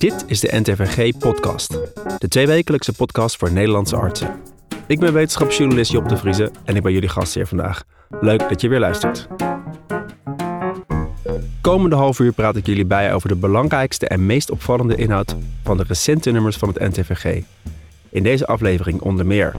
Dit is de NTVG-podcast, de tweewekelijkse podcast voor Nederlandse artsen. Ik ben wetenschapsjournalist Job de Vrieze en ik ben jullie gastheer vandaag. Leuk dat je weer luistert. Komende half uur praat ik jullie bij over de belangrijkste en meest opvallende inhoud van de recente nummers van het NTVG. In deze aflevering onder meer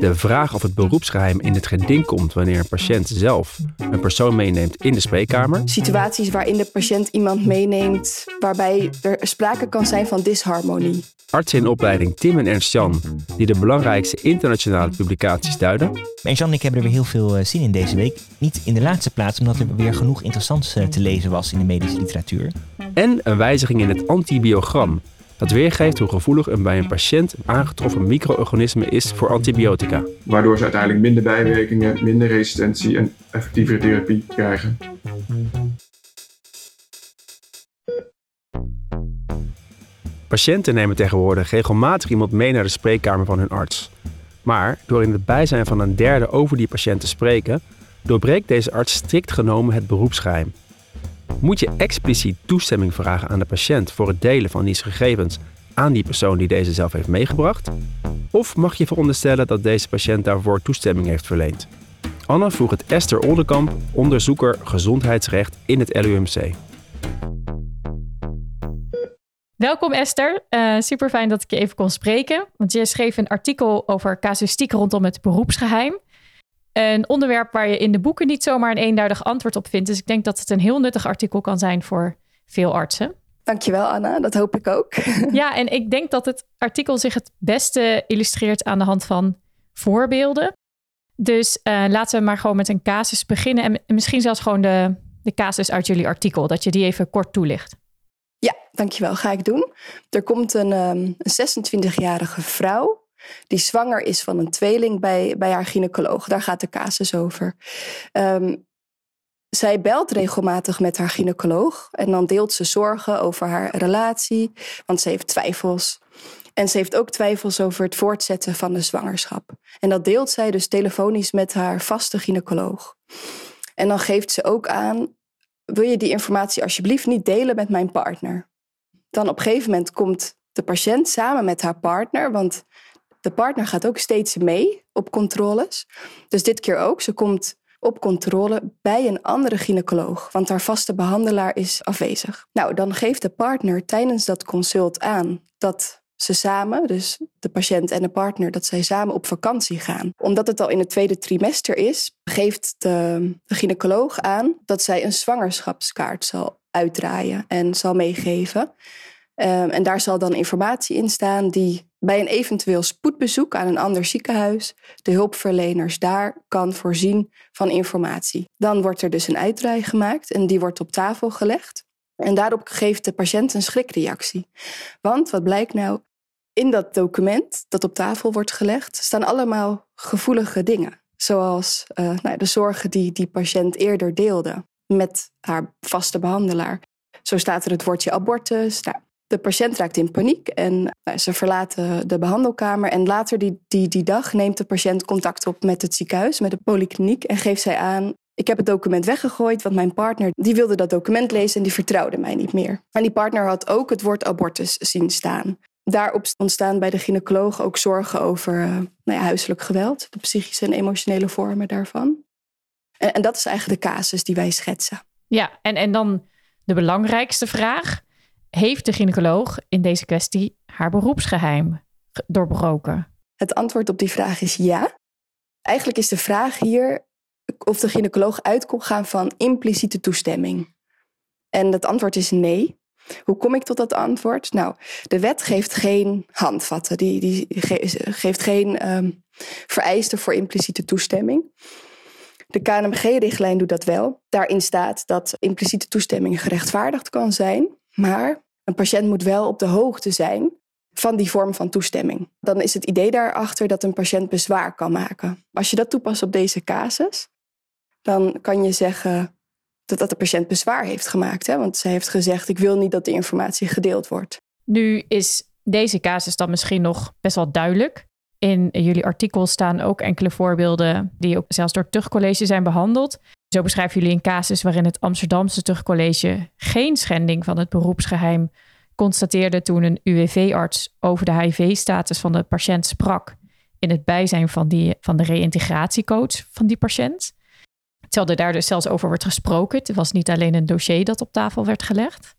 de vraag of het beroepsgeheim in het geding komt wanneer een patiënt zelf een persoon meeneemt in de spreekkamer. Situaties waarin de patiënt iemand meeneemt waarbij er sprake kan zijn van disharmonie. Artsen in opleiding Tim en Ernst-Jan, die de belangrijkste internationale publicaties duiden. Ernst-Jan en ik hebben er weer heel veel eh, zin in deze week. Niet in de laatste plaats, omdat er weer genoeg interessants eh, te lezen was in de medische literatuur. En een wijziging in het antibiogram dat weergeeft hoe gevoelig een bij een patiënt aangetroffen micro-organisme is voor antibiotica. Waardoor ze uiteindelijk minder bijwerkingen, minder resistentie en effectievere therapie krijgen. Patiënten nemen tegenwoordig regelmatig iemand mee naar de spreekkamer van hun arts. Maar door in het bijzijn van een derde over die patiënt te spreken, doorbreekt deze arts strikt genomen het beroepsgeheim. Moet je expliciet toestemming vragen aan de patiënt voor het delen van die gegevens aan die persoon die deze zelf heeft meegebracht? Of mag je veronderstellen dat deze patiënt daarvoor toestemming heeft verleend? Anne vroeg het Esther Oldenkamp, onderzoeker gezondheidsrecht in het LUMC. Welkom Esther, uh, super fijn dat ik je even kon spreken. Want je schreef een artikel over casuïstiek rondom het beroepsgeheim. Een onderwerp waar je in de boeken niet zomaar een eenduidig antwoord op vindt. Dus ik denk dat het een heel nuttig artikel kan zijn voor veel artsen. Dankjewel Anna, dat hoop ik ook. Ja, en ik denk dat het artikel zich het beste illustreert aan de hand van voorbeelden. Dus uh, laten we maar gewoon met een casus beginnen. En misschien zelfs gewoon de, de casus uit jullie artikel, dat je die even kort toelicht. Ja, dankjewel. Ga ik doen. Er komt een, um, een 26-jarige vrouw die zwanger is van een tweeling bij, bij haar gynaecoloog. Daar gaat de casus over. Um, zij belt regelmatig met haar gynaecoloog en dan deelt ze zorgen over haar relatie, want ze heeft twijfels. En ze heeft ook twijfels over het voortzetten van de zwangerschap. En dat deelt zij dus telefonisch met haar vaste gynaecoloog. En dan geeft ze ook aan: wil je die informatie alsjeblieft niet delen met mijn partner? Dan op een gegeven moment komt de patiënt samen met haar partner, want de partner gaat ook steeds mee op controles. Dus dit keer ook. Ze komt op controle bij een andere gynaecoloog, want haar vaste behandelaar is afwezig. Nou, dan geeft de partner tijdens dat consult aan dat ze samen, dus de patiënt en de partner, dat zij samen op vakantie gaan. Omdat het al in het tweede trimester is, geeft de, de gynaecoloog aan dat zij een zwangerschapskaart zal uitdraaien en zal meegeven. Um, en daar zal dan informatie in staan die bij een eventueel spoedbezoek aan een ander ziekenhuis de hulpverleners daar kan voorzien van informatie. Dan wordt er dus een uitdraai gemaakt en die wordt op tafel gelegd. En daarop geeft de patiënt een schrikreactie. Want wat blijkt nou? In dat document dat op tafel wordt gelegd staan allemaal gevoelige dingen. Zoals uh, nou, de zorgen die die patiënt eerder deelde met haar vaste behandelaar. Zo staat er het woordje abortus. Nou, de patiënt raakt in paniek en nou, ze verlaten de behandelkamer. En later die, die, die dag neemt de patiënt contact op met het ziekenhuis, met de polykliniek. En geeft zij aan, ik heb het document weggegooid, want mijn partner die wilde dat document lezen en die vertrouwde mij niet meer. En die partner had ook het woord abortus zien staan. Daarop ontstaan bij de gynaecoloog ook zorgen over uh, nou ja, huiselijk geweld, de psychische en emotionele vormen daarvan. En, en dat is eigenlijk de casus die wij schetsen. Ja, en, en dan de belangrijkste vraag. Heeft de gynaecoloog in deze kwestie haar beroepsgeheim doorbroken? Het antwoord op die vraag is ja. Eigenlijk is de vraag hier of de gynaecoloog uit kon gaan van impliciete toestemming. En het antwoord is nee. Hoe kom ik tot dat antwoord? Nou, de wet geeft geen handvatten, die, die geeft geen um, vereisten voor impliciete toestemming. De KNMG-richtlijn doet dat wel. Daarin staat dat impliciete toestemming gerechtvaardigd kan zijn, maar een patiënt moet wel op de hoogte zijn van die vorm van toestemming. Dan is het idee daarachter dat een patiënt bezwaar kan maken. Als je dat toepast op deze casus, dan kan je zeggen dat, dat de patiënt bezwaar heeft gemaakt. Hè? Want ze heeft gezegd, ik wil niet dat de informatie gedeeld wordt. Nu is deze casus dan misschien nog best wel duidelijk. In jullie artikel staan ook enkele voorbeelden die ook zelfs door het tuchtcollege zijn behandeld. Zo beschrijven jullie een casus waarin het Amsterdamse Tuchtcollege geen schending van het beroepsgeheim constateerde toen een UWV-arts over de HIV-status van de patiënt sprak in het bijzijn van, die, van de reïntegratiecoach van die patiënt. Terwijl er daar dus zelfs over wordt gesproken. Het was niet alleen een dossier dat op tafel werd gelegd.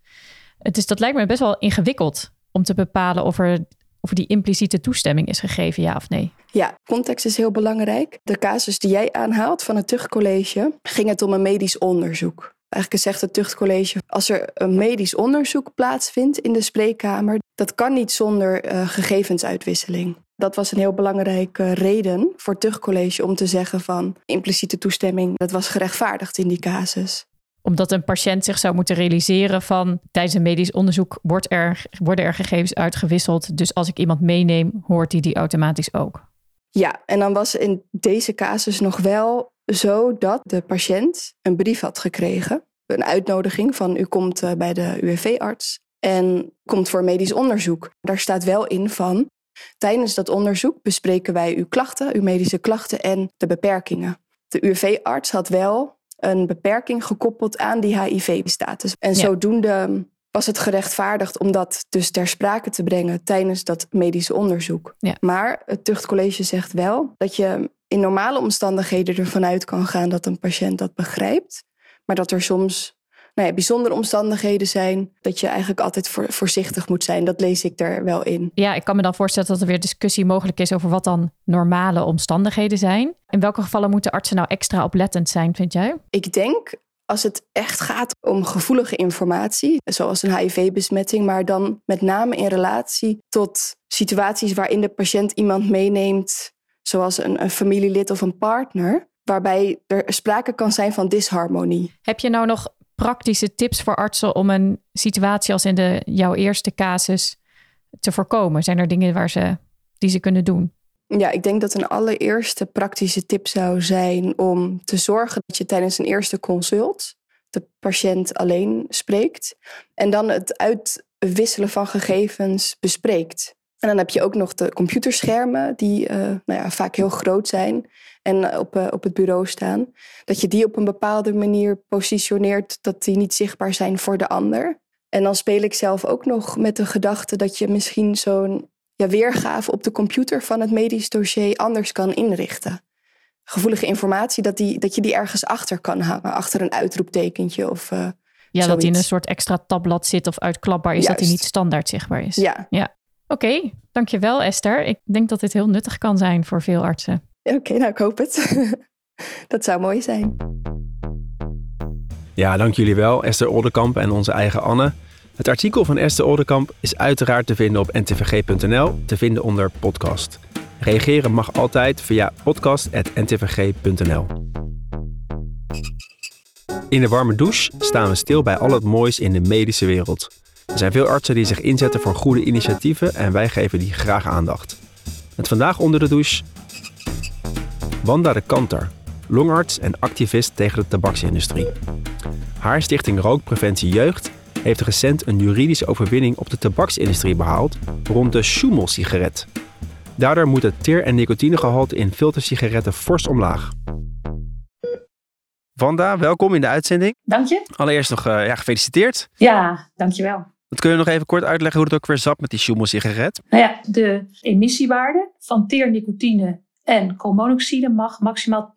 Dus dat lijkt me best wel ingewikkeld om te bepalen of er, of die impliciete toestemming is gegeven, ja of nee. Ja, context is heel belangrijk. De casus die jij aanhaalt van het tuchtcollege ging het om een medisch onderzoek. Eigenlijk zegt het tuchtcollege, als er een medisch onderzoek plaatsvindt in de spreekkamer, dat kan niet zonder uh, gegevensuitwisseling. Dat was een heel belangrijke reden voor het tuchtcollege om te zeggen van impliciete toestemming, dat was gerechtvaardigd in die casus omdat een patiënt zich zou moeten realiseren van tijdens een medisch onderzoek wordt er, worden er gegevens uitgewisseld. Dus als ik iemand meeneem, hoort die die automatisch ook. Ja, en dan was in deze casus nog wel zo dat de patiënt een brief had gekregen. Een uitnodiging van u komt eh, bij de UWV-arts en komt voor medisch onderzoek. Daar staat wel in van tijdens dat onderzoek bespreken wij uw klachten, uw medische klachten en de beperkingen. De UWV-arts had wel een beperking gekoppeld aan die HIV-status. En zodoende was het gerechtvaardigd om dat dus ter sprake te brengen tijdens dat medische onderzoek. Maar het tuchtcollege zegt wel dat je in normale omstandigheden ervan uit kan gaan dat een patiënt dat begrijpt, maar dat er soms nou ja, bijzondere omstandigheden zijn, dat je eigenlijk altijd voorzichtig moet zijn. Dat lees ik er wel in. Ja, ik kan me dan voorstellen dat er weer discussie mogelijk is over wat dan normale omstandigheden zijn. In welke gevallen moeten artsen nou extra oplettend zijn, vind jij? Ik denk als het echt gaat om gevoelige informatie, zoals een HIV-besmetting, maar dan met name in relatie tot situaties waarin de patiënt iemand meeneemt, zoals een, een familielid of een partner, waarbij er sprake kan zijn van disharmonie. Heb je nou nog praktische tips voor artsen om een situatie als in de, jouw eerste casus te voorkomen? Zijn er dingen waar ze, die ze kunnen doen? Ja, ik denk dat een allereerste praktische tip zou zijn om te zorgen dat je tijdens een eerste consult de patiënt alleen spreekt en dan het uitwisselen van gegevens bespreekt. En dan heb je ook nog de computerschermen, die uh, nou ja, vaak heel groot zijn en op, uh, op het bureau staan. Dat je die op een bepaalde manier positioneert, dat die niet zichtbaar zijn voor de ander. En dan speel ik zelf ook nog met de gedachte dat je misschien zo'n ja, weergave op de computer van het medisch dossier anders kan inrichten. Gevoelige informatie, dat, die, dat je die ergens achter kan hangen, achter een uitroeptekentje of. Uh, ja, dat die in een soort extra tabblad zit of uitklapbaar is, dat die niet standaard zichtbaar is. Ja. ja. Oké, dankjewel Esther. Ik denk dat dit heel nuttig kan zijn voor veel artsen. Oké, nou ik hoop het. dat zou mooi zijn. Ja, dank jullie wel, Esther Oldenkamp en onze eigen Anne. Het artikel van Esther Oldenkamp is uiteraard te vinden op ntvg.nl, te vinden onder podcast. Reageren mag altijd via podcast.ntvg.nl. In de warme douche staan we stil bij al het moois in de medische wereld. Er zijn veel artsen die zich inzetten voor goede initiatieven en wij geven die graag aandacht. Met vandaag onder de douche Wanda de Kanter, longarts en activist tegen de tabaksindustrie. Haar stichting Rookpreventie Jeugd heeft recent een juridische overwinning op de tabaksindustrie behaald rond de Schumel-sigaret. Daardoor moet het teer- en nicotinegehalte in filtersigaretten fors omlaag. Wanda, welkom in de uitzending. Dank je. Allereerst nog uh, ja, gefeliciteerd. Ja, dankjewel. Wat kun je nog even kort uitleggen hoe het ook weer zat met die Schumel-sigaret? Nou ja, de emissiewaarde van teer, nicotine en koolmonoxide mag maximaal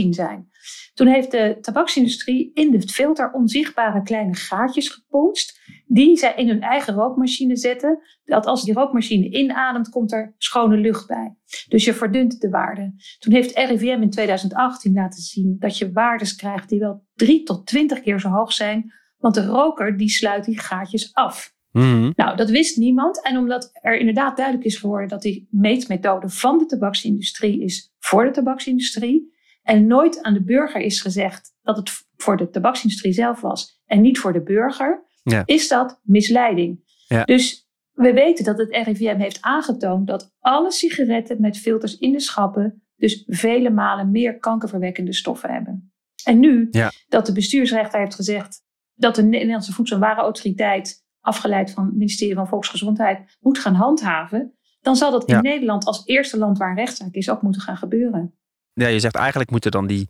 10-1-10 zijn. Toen heeft de tabaksindustrie in de filter onzichtbare kleine gaatjes geponst, die zij in hun eigen rookmachine zetten. Dat als die rookmachine inademt, komt er schone lucht bij. Dus je verdunt de waarde. Toen heeft RIVM in 2018 laten zien dat je waardes krijgt die wel 3 tot 20 keer zo hoog zijn, want de roker die sluit die gaatjes af. Mhm. Nou, dat wist niemand. En omdat er inderdaad duidelijk is geworden dat die meetmethode van de tabaksindustrie is voor de tabaksindustrie. En nooit aan de burger is gezegd dat het voor de tabaksindustrie zelf was en niet voor de burger, ja. is dat misleiding. Ja. Dus we weten dat het RIVM heeft aangetoond dat alle sigaretten met filters in de schappen dus vele malen meer kankerverwekkende stoffen hebben. En nu dat de bestuursrechter heeft gezegd dat de Nederlandse Voedsel- en Warenautoriteit afgeleid van het ministerie van Volksgezondheid, moet gaan handhaven, dan zal dat in Nederland als eerste land waar een rechtszaak is ook moeten gaan gebeuren. Ja, je zegt eigenlijk moeten dan die,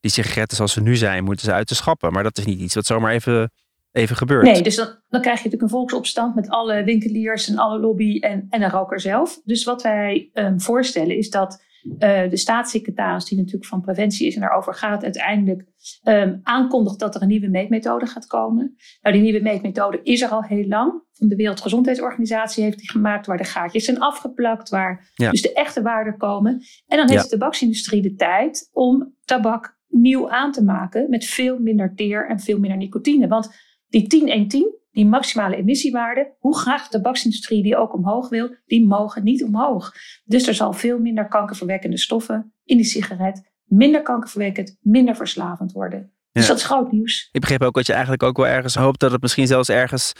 die sigaretten zoals ze nu zijn, moeten ze uit de schappen. Maar dat is niet iets wat zomaar even, even gebeurt. Nee, dus dan, dan krijg je natuurlijk een volksopstand met alle winkeliers en alle lobby en, en de roker zelf. Dus wat wij um, voorstellen is dat uh, de staatssecretaris, die natuurlijk van preventie is en daarover gaat, uiteindelijk um, aankondigt dat er een nieuwe meetmethode gaat komen. Nou, die nieuwe meetmethode is er al heel lang. Van de Wereldgezondheidsorganisatie heeft die gemaakt, waar de gaatjes zijn afgeplakt, waar ja. dus de echte waarden komen. En dan heeft ja. de tabaksindustrie de tijd om tabak nieuw aan te maken met veel minder teer en veel minder nicotine. Want die 10-1-10, die maximale emissiewaarden, hoe graag de tabaksindustrie die ook omhoog wil, die mogen niet omhoog. Dus er zal veel minder kankerverwekkende stoffen in die sigaret, minder kankerverwekkend, minder verslavend worden. Dus dat is groot nieuws. Ik begreep ook dat je eigenlijk ook wel ergens hoopt dat het misschien zelfs ergens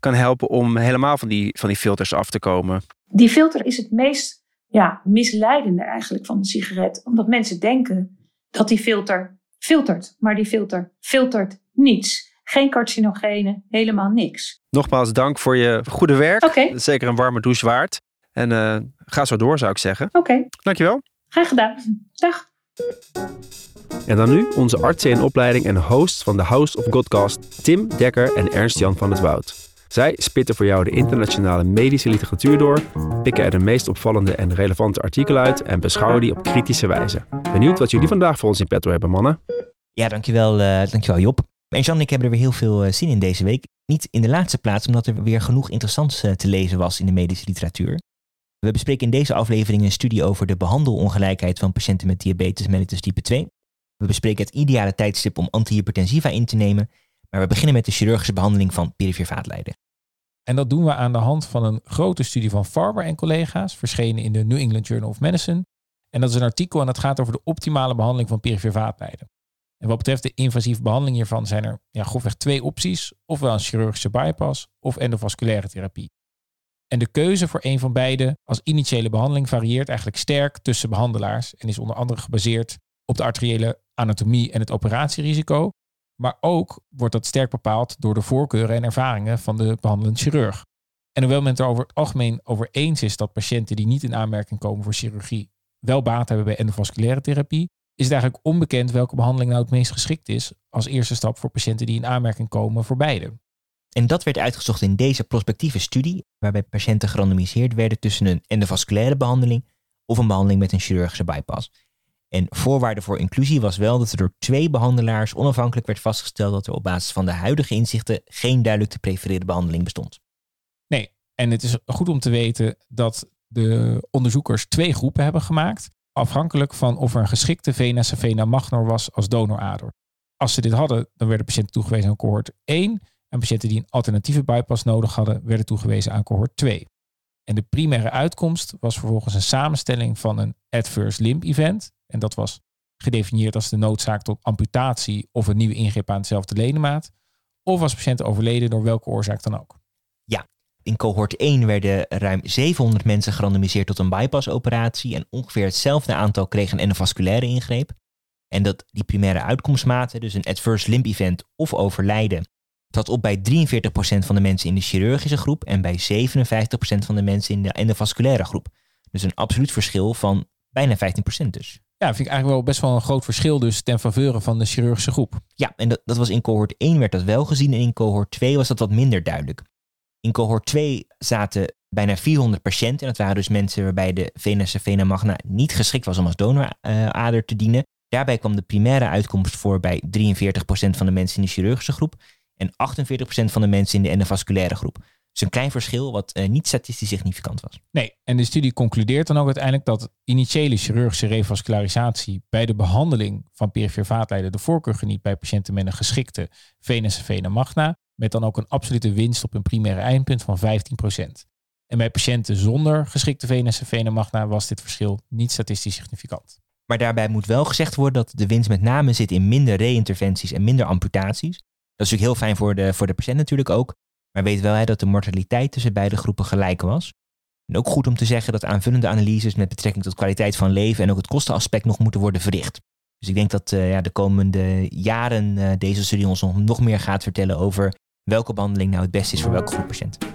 kan helpen om helemaal van die, van die filters af te komen. Die filter is het meest ja, misleidende eigenlijk van de sigaret. Omdat mensen denken dat die filter filtert. Maar die filter filtert niets. Geen carcinogenen, helemaal niks. Nogmaals dank voor je goede werk. Okay. Zeker een warme douche waard. En uh, ga zo door, zou ik zeggen. Oké. Okay. Dankjewel. Graag gedaan. Dag. En dan nu onze artsen in opleiding en host van de House of Godcast, Tim Dekker en Ernst-Jan van het Woud. Zij spitten voor jou de internationale medische literatuur door, pikken er de meest opvallende en relevante artikelen uit en beschouwen die op kritische wijze. Benieuwd wat jullie vandaag voor ons in petto hebben, mannen? Ja, dankjewel, uh, dankjewel Job. En Jan en ik hebben er weer heel veel uh, zin in deze week. Niet in de laatste plaats, omdat er weer genoeg interessants uh, te lezen was in de medische literatuur. We bespreken in deze aflevering een studie over de behandelongelijkheid van patiënten met diabetes mellitus type 2. We bespreken het ideale tijdstip om antihypertensiva in te nemen. Maar we beginnen met de chirurgische behandeling van perifere vaatlijden. En dat doen we aan de hand van een grote studie van Farber en collega's, verschenen in de New England Journal of Medicine. En dat is een artikel en dat gaat over de optimale behandeling van perifere vaatlijden. En wat betreft de invasieve behandeling hiervan zijn er ja, grofweg twee opties. Ofwel een chirurgische bypass of endovasculaire therapie. En de keuze voor een van beide als initiële behandeling varieert eigenlijk sterk tussen behandelaars en is onder andere gebaseerd op de arteriële anatomie en het operatierisico. Maar ook wordt dat sterk bepaald door de voorkeuren en ervaringen van de behandelend chirurg. En hoewel men het er over het algemeen over eens is dat patiënten die niet in aanmerking komen voor chirurgie wel baat hebben bij endovasculaire therapie, is het eigenlijk onbekend welke behandeling nou het meest geschikt is als eerste stap voor patiënten die in aanmerking komen voor beide. En dat werd uitgezocht in deze prospectieve studie, waarbij patiënten gerandomiseerd werden tussen een endovasculaire behandeling of een behandeling met een chirurgische bypass. En voorwaarde voor inclusie was wel dat er door twee behandelaars onafhankelijk werd vastgesteld dat er op basis van de huidige inzichten geen duidelijk te prefereren behandeling bestond. Nee, en het is goed om te weten dat de onderzoekers twee groepen hebben gemaakt, afhankelijk van of er een geschikte vena vena magnor was als donorader. Als ze dit hadden, dan werden patiënten toegewezen aan cohort 1 en patiënten die een alternatieve bypass nodig hadden, werden toegewezen aan cohort 2. En de primaire uitkomst was vervolgens een samenstelling van een adverse limb event. En dat was gedefinieerd als de noodzaak tot amputatie of een nieuwe ingreep aan hetzelfde ledemaat. Of was patiënt overleden door welke oorzaak dan ook. Ja, in cohort 1 werden ruim 700 mensen gerandomiseerd tot een bypassoperatie. En ongeveer hetzelfde aantal kregen een endovasculaire ingreep. En dat die primaire uitkomstmaten, dus een adverse limb event of overlijden, trad op bij 43% van de mensen in de chirurgische groep en bij 57% van de mensen in de endovasculaire groep. Dus een absoluut verschil van bijna 15% dus. Ja, vind ik eigenlijk wel best wel een groot verschil dus ten faveur van de chirurgische groep. Ja, en dat, dat was in cohort 1 werd dat wel gezien en in cohort 2 was dat wat minder duidelijk. In cohort 2 zaten bijna 400 patiënten en dat waren dus mensen waarbij de venus vena magna niet geschikt was om als donorader te dienen. Daarbij kwam de primaire uitkomst voor bij 43% van de mensen in de chirurgische groep en 48% van de mensen in de endovasculaire groep. Dus een klein verschil wat uh, niet statistisch significant was. Nee, en de studie concludeert dan ook uiteindelijk dat initiële chirurgische revascularisatie bij de behandeling van perifere vaatlijden de voorkeur geniet bij patiënten met een geschikte venus vena magna, met dan ook een absolute winst op een primaire eindpunt van 15%. En bij patiënten zonder geschikte venus vena magna was dit verschil niet statistisch significant. Maar daarbij moet wel gezegd worden dat de winst met name zit in minder reinterventies en minder amputaties. Dat is natuurlijk heel fijn voor de, voor de patiënt natuurlijk ook. Maar weet wel dat de mortaliteit tussen beide groepen gelijk was. En ook goed om te zeggen dat aanvullende analyses met betrekking tot kwaliteit van leven en ook het kostenaspect nog moeten worden verricht. Dus ik denk dat uh, ja, de komende jaren uh, deze studie ons nog meer gaat vertellen over welke behandeling nou het beste is voor welke groep patiënten.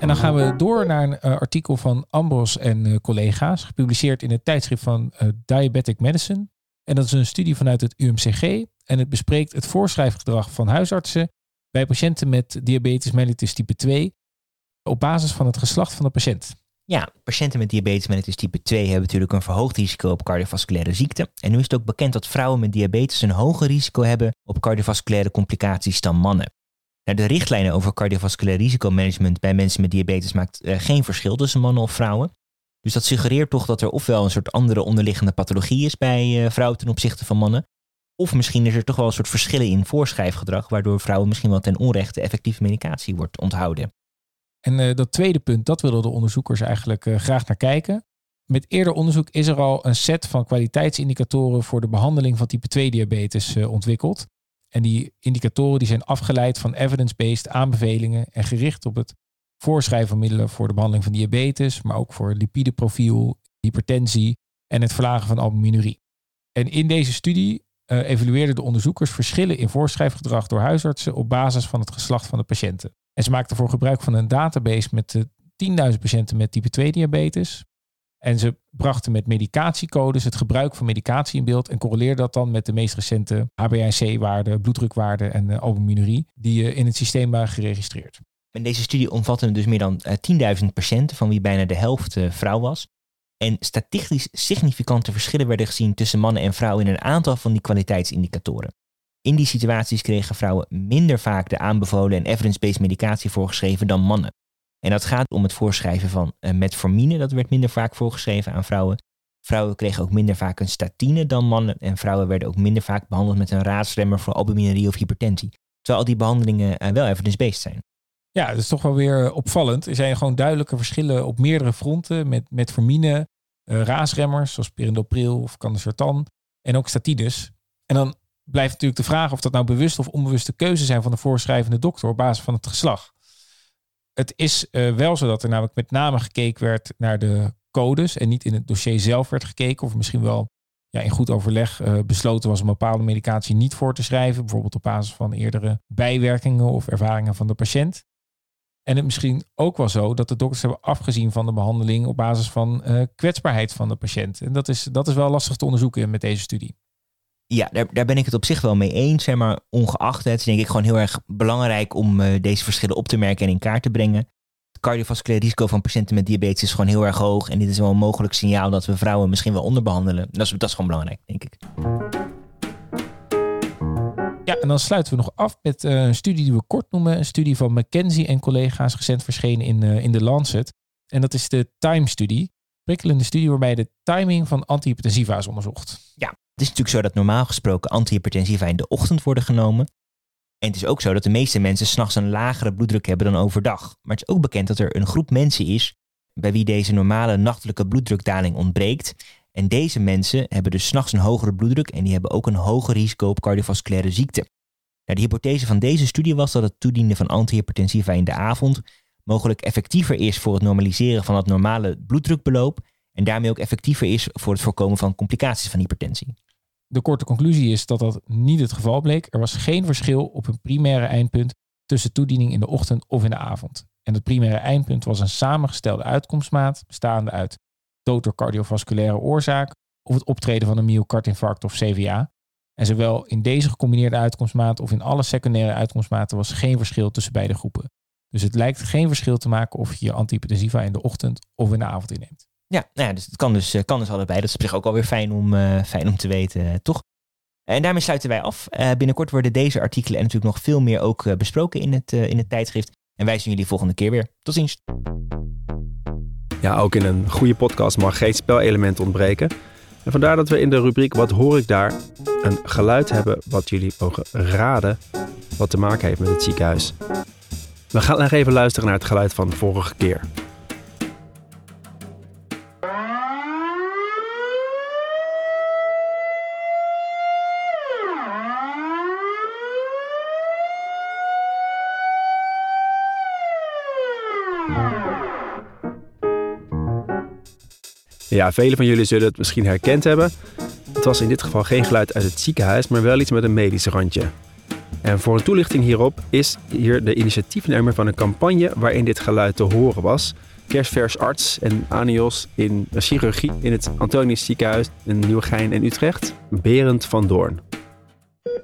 En dan gaan we door naar een uh, artikel van Ambros en collega's, gepubliceerd in het tijdschrift van Diabetic Medicine. En dat is een studie vanuit het UMCG. En het bespreekt het voorschrijfgedrag van huisartsen bij patiënten met diabetes mellitus type 2 op basis van het geslacht van de patiënt. Ja, patiënten met diabetes mellitus type 2 hebben natuurlijk een verhoogd risico op cardiovasculaire ziekte. En nu is het ook bekend dat vrouwen met diabetes een hoger risico hebben op cardiovasculaire complicaties dan mannen. Nou, de richtlijnen over cardiovasculair risicomanagement bij mensen met diabetes maakt uh, geen verschil tussen mannen of vrouwen. Dus dat suggereert toch dat er ofwel een soort andere onderliggende pathologie is bij uh, vrouwen ten opzichte van mannen. Of misschien is er toch wel een soort verschillen in voorschrijfgedrag, waardoor vrouwen misschien wel ten onrechte effectieve medicatie wordt onthouden. En uh, dat tweede punt, dat willen de onderzoekers eigenlijk graag naar kijken. Met eerder onderzoek is er al een set van kwaliteitsindicatoren voor de behandeling van type 2 diabetes ontwikkeld. En die indicatoren die zijn afgeleid van evidence-based aanbevelingen en gericht op het voorschrijven van middelen voor de behandeling van diabetes, maar ook voor lipideprofiel, hypertensie en het verlagen van albuminurie. En in deze studie uh, evalueerden de onderzoekers verschillen in voorschrijfgedrag door huisartsen op basis van het geslacht van de patiënten. En ze maakten voor gebruik van een database met uh, 10.000 patiënten met type 2 diabetes. En ze brachten met medicatiecodes het gebruik van medicatie in beeld en correleerden dat dan met de meest recente HbA1c-waarden, bloeddrukwaarden en uh, albuminurie die in het systeem waren geregistreerd. En deze studie omvatte dus meer dan 10.000 patiënten, van wie bijna de helft vrouw was. En statistisch significante verschillen werden gezien tussen mannen en vrouwen in een aantal van die kwaliteitsindicatoren. In die situaties kregen vrouwen minder vaak de aanbevolen en evidence-based medicatie voorgeschreven dan mannen. En dat gaat om het voorschrijven van uh, metformine, dat werd minder vaak voorgeschreven aan vrouwen. Vrouwen kregen ook minder vaak een statine dan mannen en vrouwen werden ook minder vaak behandeld met een raadsremmer voor albuminurie of hypertensie. Terwijl al die behandelingen uh, wel evidence-based zijn. Ja, dat is toch wel weer opvallend. Er zijn gewoon duidelijke verschillen op meerdere fronten met metformine, uh, raasremmers zoals perindopril of candesartan en ook statines. En dan blijft natuurlijk de vraag of dat nou bewust of onbewuste keuze zijn van de voorschrijvende dokter op basis van het geslag. Het is uh, wel zo dat er namelijk met name gekeken werd naar de codes en niet in het dossier zelf werd gekeken of misschien wel ja, in goed overleg uh, besloten was om bepaalde medicatie niet voor te schrijven, bijvoorbeeld op basis van eerdere bijwerkingen of ervaringen van de patiënt. En het misschien ook wel zo dat de dokters hebben afgezien van de behandeling op basis van uh, kwetsbaarheid van de patiënt. En dat is, dat is wel lastig te onderzoeken met deze studie. Ja, daar, daar ben ik het op zich wel mee eens. Maar ongeacht het is denk ik gewoon heel erg belangrijk om uh, deze verschillen op te merken en in kaart te brengen. Het cardiovasculair risico van patiënten met diabetes is gewoon heel erg hoog. En dit is wel een mogelijk signaal dat we vrouwen misschien wel onderbehandelen. Dat is, dat is gewoon belangrijk, denk ik. Ja, en dan sluiten we nog af met uh, een studie die we kort noemen. Een studie van McKenzie en collega's recent verschenen in, uh, in de Lancet. En dat is de TIME-studie. Prikkelende studie waarbij de timing van antihypertensiva is onderzocht. Ja, het is natuurlijk zo dat normaal gesproken antihypertensiva in de ochtend worden genomen. En het is ook zo dat de meeste mensen s'nachts een lagere bloeddruk hebben dan overdag. Maar het is ook bekend dat er een groep mensen is bij wie deze normale nachtelijke bloeddrukdaling ontbreekt. En deze mensen hebben dus s'nachts een hogere bloeddruk en die hebben ook een hoger risico op cardiovasculaire ziekte. Nou, de hypothese van deze studie was dat het toedienen van antihypertensiva in de avond mogelijk effectiever is voor het normaliseren van het normale bloeddrukbeloop en daarmee ook effectiever is voor het voorkomen van complicaties van hypertensie. De korte conclusie is dat dat niet het geval bleek. Er was geen verschil op een primaire eindpunt tussen toediening in de ochtend of in de avond. En het primaire eindpunt was een samengestelde uitkomstmaat bestaande uit dood door cardiovasculaire oorzaak of het optreden van een myocardinfarct of CVA. En zowel in deze gecombineerde uitkomstmaat of in alle secundaire uitkomstmaten was geen verschil tussen beide groepen. Dus het lijkt geen verschil te maken of je je antihypertensiva in de ochtend of in de avond inneemt. Ja, nou ja dus het kan dus, kan dus allebei. Dat is op zich ook alweer fijn om, uh, fijn om te weten, uh, toch? En daarmee sluiten wij af. Uh, binnenkort worden deze artikelen en natuurlijk nog veel meer ook besproken in het, in het tijdschrift. En wij zien jullie volgende keer weer. Tot ziens. Ja, ook in een goede podcast mag geen spelelement ontbreken. En vandaar dat we in de rubriek Wat hoor ik daar een geluid hebben wat jullie mogen raden wat te maken heeft met het ziekenhuis. We gaan nog even luisteren naar het geluid van de vorige keer. Ja, velen van jullie zullen het misschien herkend hebben. Het was in dit geval geen geluid uit het ziekenhuis, maar wel iets met een medisch randje. En voor een toelichting hierop is hier de initiatiefnemer van een campagne waarin dit geluid te horen was. kerstvers arts en anios in chirurgie in het Antonius ziekenhuis in Nieuwegein en Utrecht, Berend van Doorn.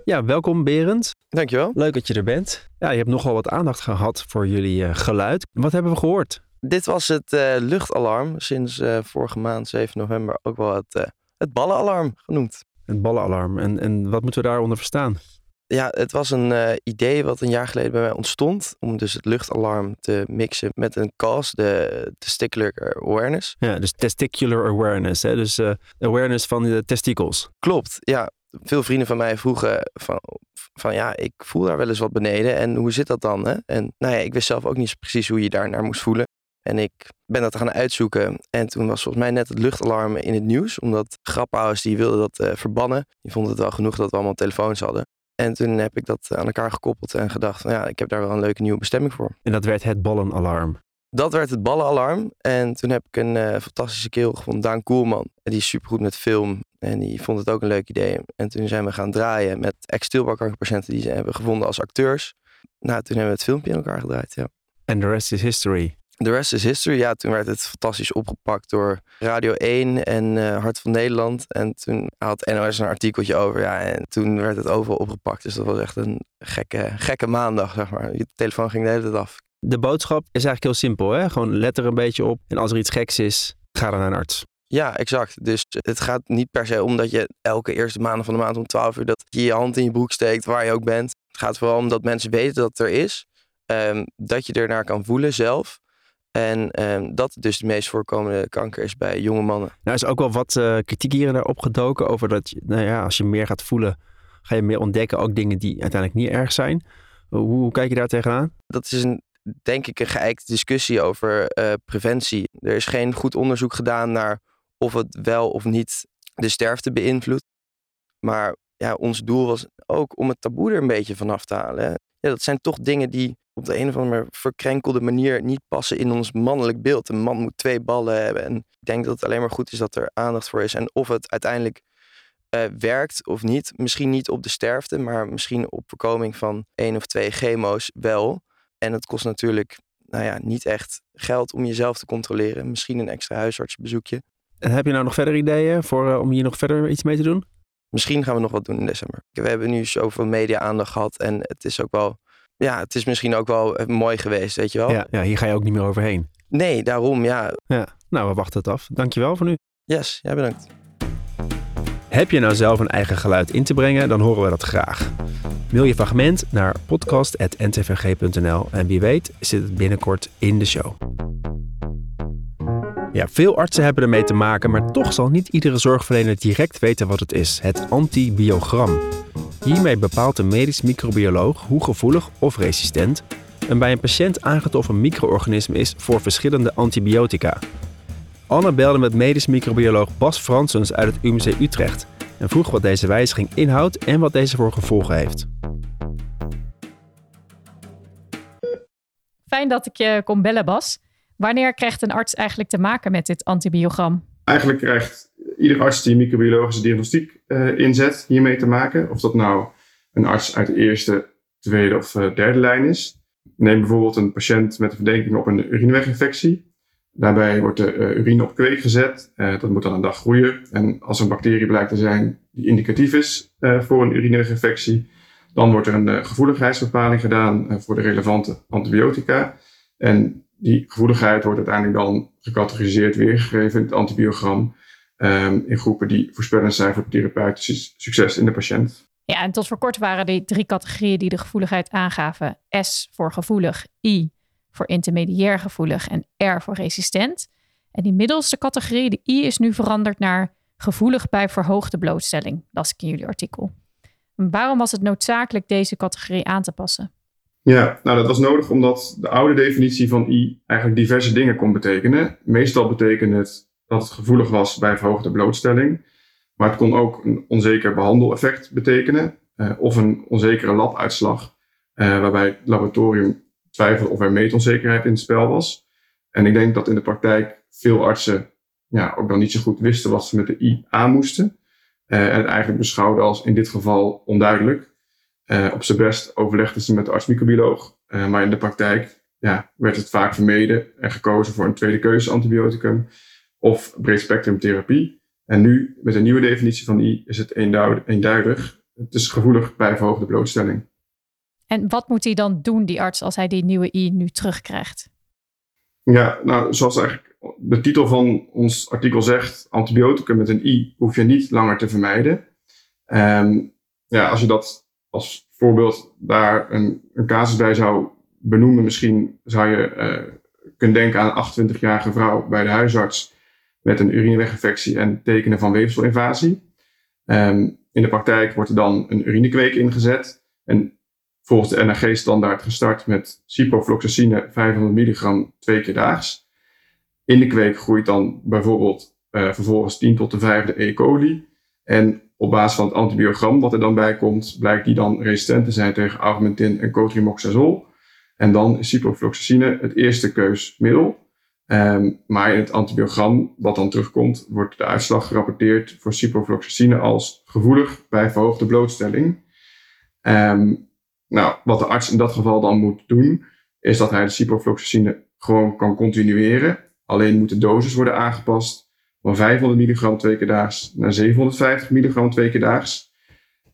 Ja, welkom Berend. Dankjewel. Leuk dat je er bent. Ja, je hebt nogal wat aandacht gehad voor jullie uh, geluid. Wat hebben we gehoord? Dit was het uh, luchtalarm, sinds uh, vorige maand 7 november ook wel het, het ballenalarm genoemd. Het ballenalarm. En, en wat moeten we daaronder verstaan? Ja, het was een uh, idee wat een jaar geleden bij mij ontstond. Om dus het luchtalarm te mixen met een CAS, de Testicular Awareness. Ja, dus Testicular Awareness. Hè? Dus uh, awareness van de testikels. Klopt, ja. Veel vrienden van mij vroegen van, van ja, ik voel daar wel eens wat beneden. En hoe zit dat dan? Hè? En nou ja, ik wist zelf ook niet precies hoe je daar naar moest voelen. En ik ben dat gaan uitzoeken. En toen was volgens mij net het luchtalarm in het nieuws. Omdat graphouders die wilden dat uh, verbannen. Die vonden het wel genoeg dat we allemaal telefoons hadden. En toen heb ik dat aan elkaar gekoppeld en gedacht, van, ja, ik heb daar wel een leuke nieuwe bestemming voor. En dat werd het ballenalarm? Dat werd het ballenalarm. En toen heb ik een uh, fantastische kerel gevonden, Daan Koelman. En die is supergoed met film. En die vond het ook een leuk idee. En toen zijn we gaan draaien met ex-stilbalkankerpatiënten die ze hebben gevonden als acteurs. Nou, toen hebben we het filmpje in elkaar gedraaid, ja. En the rest is history. The rest is history. Ja, toen werd het fantastisch opgepakt door Radio 1 en uh, Hart van Nederland. En toen had NOS een artikeltje over. Ja, en toen werd het overal opgepakt. Dus dat was echt een gekke, gekke maandag, zeg maar. Je telefoon ging de hele tijd af. De boodschap is eigenlijk heel simpel, hè? Gewoon let er een beetje op. En als er iets geks is, ga dan naar een arts. Ja, exact. Dus het gaat niet per se om dat je elke eerste maand van de maand om 12 uur... dat je je hand in je broek steekt, waar je ook bent. Het gaat vooral om dat mensen weten dat het er is. Um, dat je ernaar kan voelen zelf. En um, dat dus de meest voorkomende kanker is bij jonge mannen. Nou is ook wel wat uh, kritiek hier naar opgedoken over dat je, nou ja, als je meer gaat voelen, ga je meer ontdekken ook dingen die uiteindelijk niet erg zijn. Hoe, hoe kijk je daar tegenaan? Dat is een, denk ik een geëikte discussie over uh, preventie. Er is geen goed onderzoek gedaan naar of het wel of niet de sterfte beïnvloedt. Maar ja, ons doel was ook om het taboe er een beetje vanaf te halen. Ja, dat zijn toch dingen die op de een of andere verkrenkelde manier niet passen in ons mannelijk beeld. Een man moet twee ballen hebben. En ik denk dat het alleen maar goed is dat er aandacht voor is. En of het uiteindelijk uh, werkt of niet. Misschien niet op de sterfte, maar misschien op voorkoming van één of twee chemo's wel. En het kost natuurlijk nou ja, niet echt geld om jezelf te controleren. Misschien een extra huisartsbezoekje. En heb je nou nog verder ideeën voor, uh, om hier nog verder iets mee te doen? Misschien gaan we nog wat doen in december. We hebben nu zoveel media-aandacht gehad en het is ook wel ja, het is misschien ook wel mooi geweest, weet je wel. Ja, ja, hier ga je ook niet meer overheen. Nee, daarom, ja. Ja, nou, we wachten het af. Dankjewel voor nu. Yes, jij bedankt. Heb je nou zelf een eigen geluid in te brengen, dan horen we dat graag. Mail je fragment naar podcast.ntvg.nl en wie weet zit het binnenkort in de show. Ja, veel artsen hebben ermee te maken, maar toch zal niet iedere zorgverlener direct weten wat het is: het antibiogram. Hiermee bepaalt de medisch microbioloog hoe gevoelig of resistent een bij een patiënt aangetroffen micro-organisme is voor verschillende antibiotica. Anne belde met medisch microbioloog Bas Fransens uit het UMC Utrecht en vroeg wat deze wijziging inhoudt en wat deze voor gevolgen heeft. Fijn dat ik je kon bellen, Bas. Wanneer krijgt een arts eigenlijk te maken met dit antibiogram? Eigenlijk krijgt ieder arts die microbiologische diagnostiek uh, inzet hiermee te maken. Of dat nou een arts uit de eerste, tweede of uh, derde lijn is. Neem bijvoorbeeld een patiënt met een verdenking op een urineweginfectie. Daarbij wordt de uh, urine op kweek gezet. dat moet dan een dag groeien. En als er een bacterie blijkt te zijn die indicatief is voor een urineweginfectie, dan wordt er een gevoeligheidsbepaling gedaan voor de relevante antibiotica. En die gevoeligheid wordt uiteindelijk dan gecategoriseerd, weergegeven in het antibiogram. Um, in groepen die voorspellend zijn voor therapeutisch succes in de patiënt. Ja, en tot voor kort waren die drie categorieën die de gevoeligheid aangaven: S voor gevoelig, I voor intermediair gevoelig en R voor resistent. En die middelste categorie, de I, is nu veranderd naar gevoelig bij verhoogde blootstelling, las ik in jullie artikel. Waarom was het noodzakelijk deze categorie aan te passen? Ja, nou dat was nodig omdat de oude definitie van I eigenlijk diverse dingen kon betekenen. Meestal betekende het dat het gevoelig was bij verhoogde blootstelling. Maar het kon ook een onzeker behandeleffect betekenen uh, of een onzekere labuitslag, uh, waarbij het laboratorium twijfelde of er meetonzekerheid in het spel was. En ik denk dat in de praktijk veel artsen ja, ook dan niet zo goed wisten wat ze met de I aan moesten. Uh, en het eigenlijk beschouwden als in dit geval onduidelijk. Op zijn best overlegden ze met de arts-microbioloog, maar in de praktijk ja, werd het vaak vermeden en gekozen voor een tweede keuze antibioticum of breedspectrum therapie. En nu, met een nieuwe definitie van I, is het eenduidig. Het is gevoelig bij verhoogde blootstelling. En wat moet hij dan doen, die arts, als hij die nieuwe I nu terugkrijgt? Ja, nou, zoals eigenlijk de titel van ons artikel zegt, antibioticum met een I hoef je niet langer te vermijden. Um, ja, als je dat als voorbeeld daar een, een casus bij zou benoemen, misschien zou je uh, kunnen denken aan een 28-jarige vrouw bij de huisarts met een urineweginfectie en tekenen van weefselinvasie. Um, in de praktijk wordt er dan een urinekweek ingezet en volgens de NAG-standaard gestart met ciprofloxacine 500 milligram twee keer daags. In de kweek groeit dan bijvoorbeeld uh, vervolgens 10 tot de vijfde E. coli. En op basis van het antibiogram wat er dan bij komt, blijkt die dan resistent te zijn tegen augmentin en cotrimoxazol. En dan is ciprofloxacine het eerste keusmiddel. Um, maar in het antibiogram wat dan terugkomt, wordt de uitslag gerapporteerd voor ciprofloxacine als gevoelig bij verhoogde blootstelling. Um, nou, wat de arts in dat geval dan moet doen, is dat hij de ciprofloxacine gewoon kan continueren. Alleen moet de dosis worden aangepast van 500 milligram twee keer daags naar 750 milligram twee keer daags.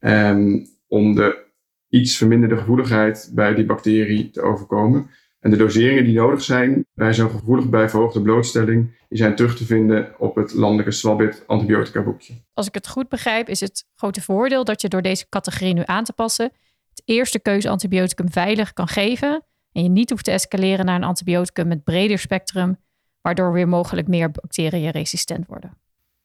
Um, om de iets verminderde gevoeligheid bij die bacterie te overkomen. En de doseringen die nodig zijn bij zo'n gevoelig bij verhoogde blootstelling, die zijn terug te vinden op het landelijke Swabit antibiotica boekje. Als ik het goed begrijp, is het grote voordeel dat je door deze categorie nu aan te passen, het eerste keuze antibioticum veilig kan geven en je niet hoeft te escaleren naar een antibioticum met breder spectrum, waardoor weer mogelijk meer bacteriën resistent worden.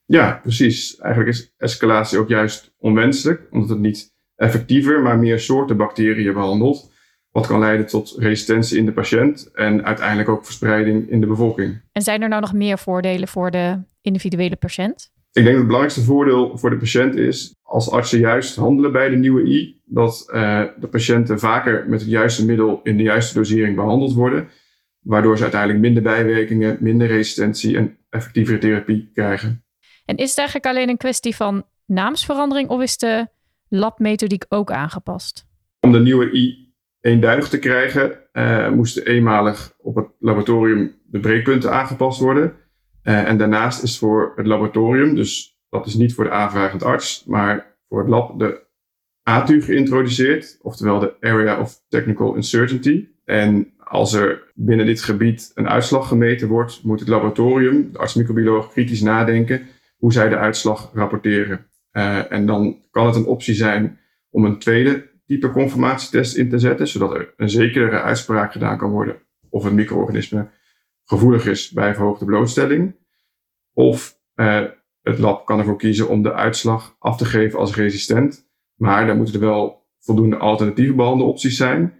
Ja, precies. Eigenlijk is escalatie ook juist onwenselijk, omdat het niet effectiever, maar meer soorten bacteriën behandelt. Wat kan leiden tot resistentie in de patiënt en uiteindelijk ook verspreiding in de bevolking. En zijn er nou nog meer voordelen voor de individuele patiënt? Ik denk dat het belangrijkste voordeel voor de patiënt is als artsen juist handelen bij de nieuwe I, dat uh, de patiënten vaker met het juiste middel in de juiste dosering behandeld worden, waardoor ze uiteindelijk minder bijwerkingen, minder resistentie en effectievere therapie krijgen. En is het eigenlijk alleen een kwestie van naamsverandering of is de labmethodiek ook aangepast? Om de nieuwe I eenduidig te krijgen, uh, moesten eenmalig op het laboratorium de breekpunten aangepast worden. Uh, en daarnaast is voor het laboratorium, dus dat is niet voor de aanvragend arts, maar voor het lab de ATU geïntroduceerd, oftewel de Area of Technical Uncertainty. En als er binnen dit gebied een uitslag gemeten wordt, moet het laboratorium, de arts-microbioloog, kritisch nadenken hoe zij de uitslag rapporteren. Uh, en dan kan het een optie zijn om een tweede type conformatietest in te zetten, zodat er een zekere uitspraak gedaan kan worden of een micro-organisme gevoelig is bij verhoogde blootstelling. Of uh, het lab kan ervoor kiezen om de uitslag af te geven als resistent. Maar dan moeten er wel voldoende alternatieve behandelopties zijn.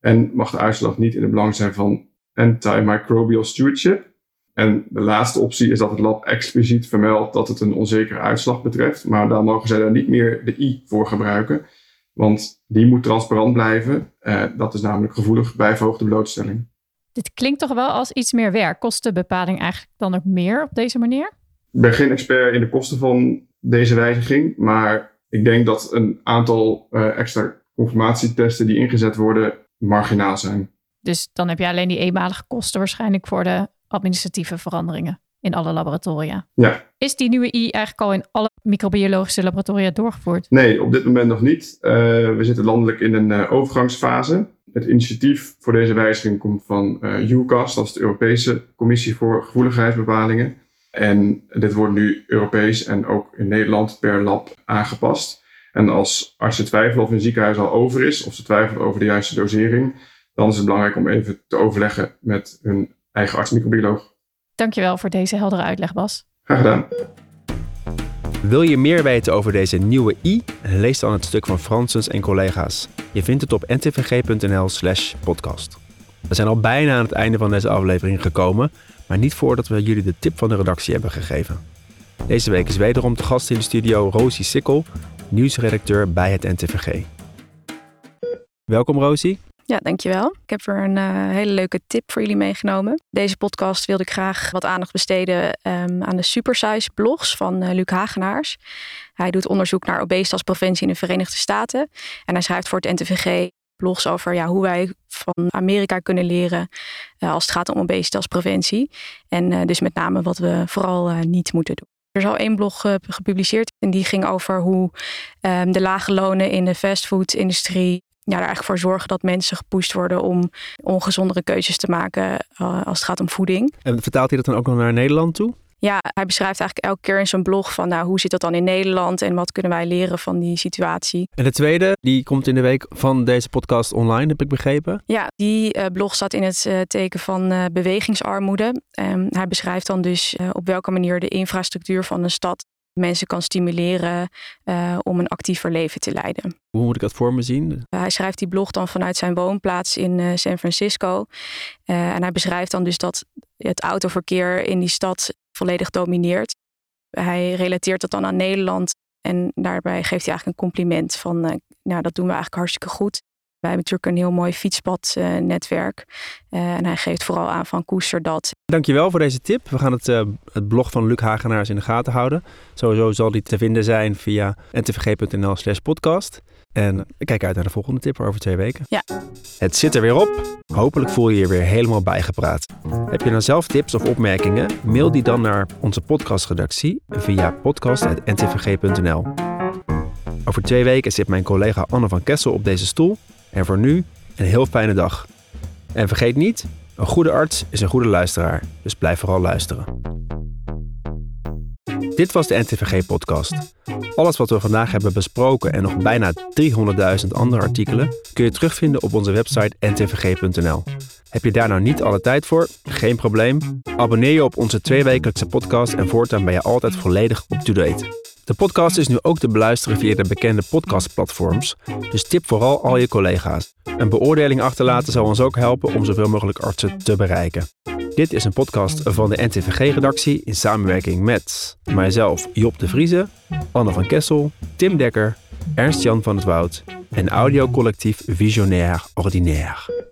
En mag de uitslag niet in het belang zijn van antimicrobial stewardship. En de laatste optie is dat het lab expliciet vermeldt dat het een onzekere uitslag betreft. Maar dan mogen zij daar niet meer de I voor gebruiken. Want die moet transparant blijven. Uh, dat is namelijk gevoelig bij verhoogde blootstelling. Dit klinkt toch wel als iets meer werk. Kost de bepaling eigenlijk dan ook meer op deze manier? Ik ben geen expert in de kosten van deze wijziging. Maar ik denk dat een aantal uh, extra confirmatietesten die ingezet worden marginaal zijn. Dus dan heb je alleen die eenmalige kosten waarschijnlijk voor de administratieve veranderingen in alle laboratoria. Ja. Is die nieuwe I eigenlijk al in alle microbiologische laboratoria doorgevoerd? Nee, op dit moment nog niet. Uh, we zitten landelijk in een uh, overgangsfase. Het initiatief voor deze wijziging komt van uh, UCAS, dat is de Europese Commissie voor Gevoeligheidsbepalingen. En dit wordt nu Europees en ook in Nederland per lab aangepast. En als artsen twijfelen of een ziekenhuis al over is, of ze twijfelen over de juiste dosering, dan is het belangrijk om even te overleggen met hun eigen arts-microbioloog. Dankjewel voor deze heldere uitleg, Bas. Graag gedaan. Wil je meer weten over deze nieuwe i? Lees dan het stuk van Fransens en collega's. Je vindt het op ntvg.nl/slash podcast. We zijn al bijna aan het einde van deze aflevering gekomen, maar niet voordat we jullie de tip van de redactie hebben gegeven. Deze week is wederom te gast in de studio Rosie Sikkel, nieuwsredacteur bij het NTVG. Welkom Rosie. Ja, dankjewel. Ik heb er een uh, hele leuke tip voor jullie meegenomen. Deze podcast wilde ik graag wat aandacht besteden um, aan de Supersize blogs van uh, Luc Hagenaars. Hij doet onderzoek naar obesitaspreventie in de Verenigde Staten. En hij schrijft voor het NTVG blogs over ja, hoe wij van Amerika kunnen leren uh, als het gaat om obesitaspreventie. En dus met name wat we vooral niet moeten doen. Er is al één blog gepubliceerd en die ging over hoe um, de lage lonen in de fastfood-industrie ja, er eigenlijk voor zorgen dat mensen gepusht worden om ongezondere keuzes te maken als het gaat om voeding. En vertaalt hij dat dan ook nog naar Nederland toe? Ja, hij beschrijft eigenlijk elke keer in zijn blog van nou, hoe zit dat dan in Nederland en wat kunnen wij leren van die situatie. En de tweede, die komt in de week van deze podcast online, heb ik begrepen. Ja, die uh, blog staat in het uh, teken van uh, bewegingsarmoede. Um, hij beschrijft dan dus op welke manier de infrastructuur van een stad mensen kan stimuleren om een actiever leven te leiden. Hoe moet ik dat voor me zien? hij schrijft die blog dan vanuit zijn woonplaats in San Francisco. en hij beschrijft dan dus dat het autoverkeer in die stad volledig domineert. Hij relateert dat dan aan Nederland en daarbij geeft hij eigenlijk een compliment van, uh, nou dat doen we eigenlijk hartstikke goed. Wij hebben natuurlijk een heel mooi fietspadnetwerk. Uh, en hij geeft vooral aan van koester dat. Dankjewel voor deze tip. We gaan het, uh, het blog van Luc Hagenaars in de gaten houden. Sowieso zal die te vinden zijn via ntvg.nl slash podcast. En ik kijk uit naar de volgende tip over twee weken. Ja. Het zit er weer op. Hopelijk voel je je weer helemaal bijgepraat. Heb je nou zelf tips of opmerkingen? Mail die dan naar onze podcastredactie via podcast.ntvg.nl. Over twee weken zit mijn collega Anne van Kessel op deze stoel. En voor nu een heel fijne dag. En vergeet niet, een goede arts is een goede luisteraar. Dus blijf vooral luisteren. Dit was de NTVG-podcast. Alles wat we vandaag hebben besproken en nog bijna 300.000 andere artikelen kun je terugvinden op onze website ntvg.nl. Heb je daar nou niet alle tijd voor? Geen probleem. Abonneer je op onze tweewekelijkse podcast en voortaan ben je altijd volledig up-to-date. De podcast is nu ook te beluisteren via de bekende podcastplatforms, dus tip vooral al je collega's. Een beoordeling achterlaten zal ons ook helpen om zoveel mogelijk artsen te bereiken. Dit is een podcast van de NTVG-redactie in samenwerking met mijzelf Job de Vrieze, Anne van Kessel, Tim Dekker, Ernst-Jan van het Woud en audiocollectief Visionair Ordinaire.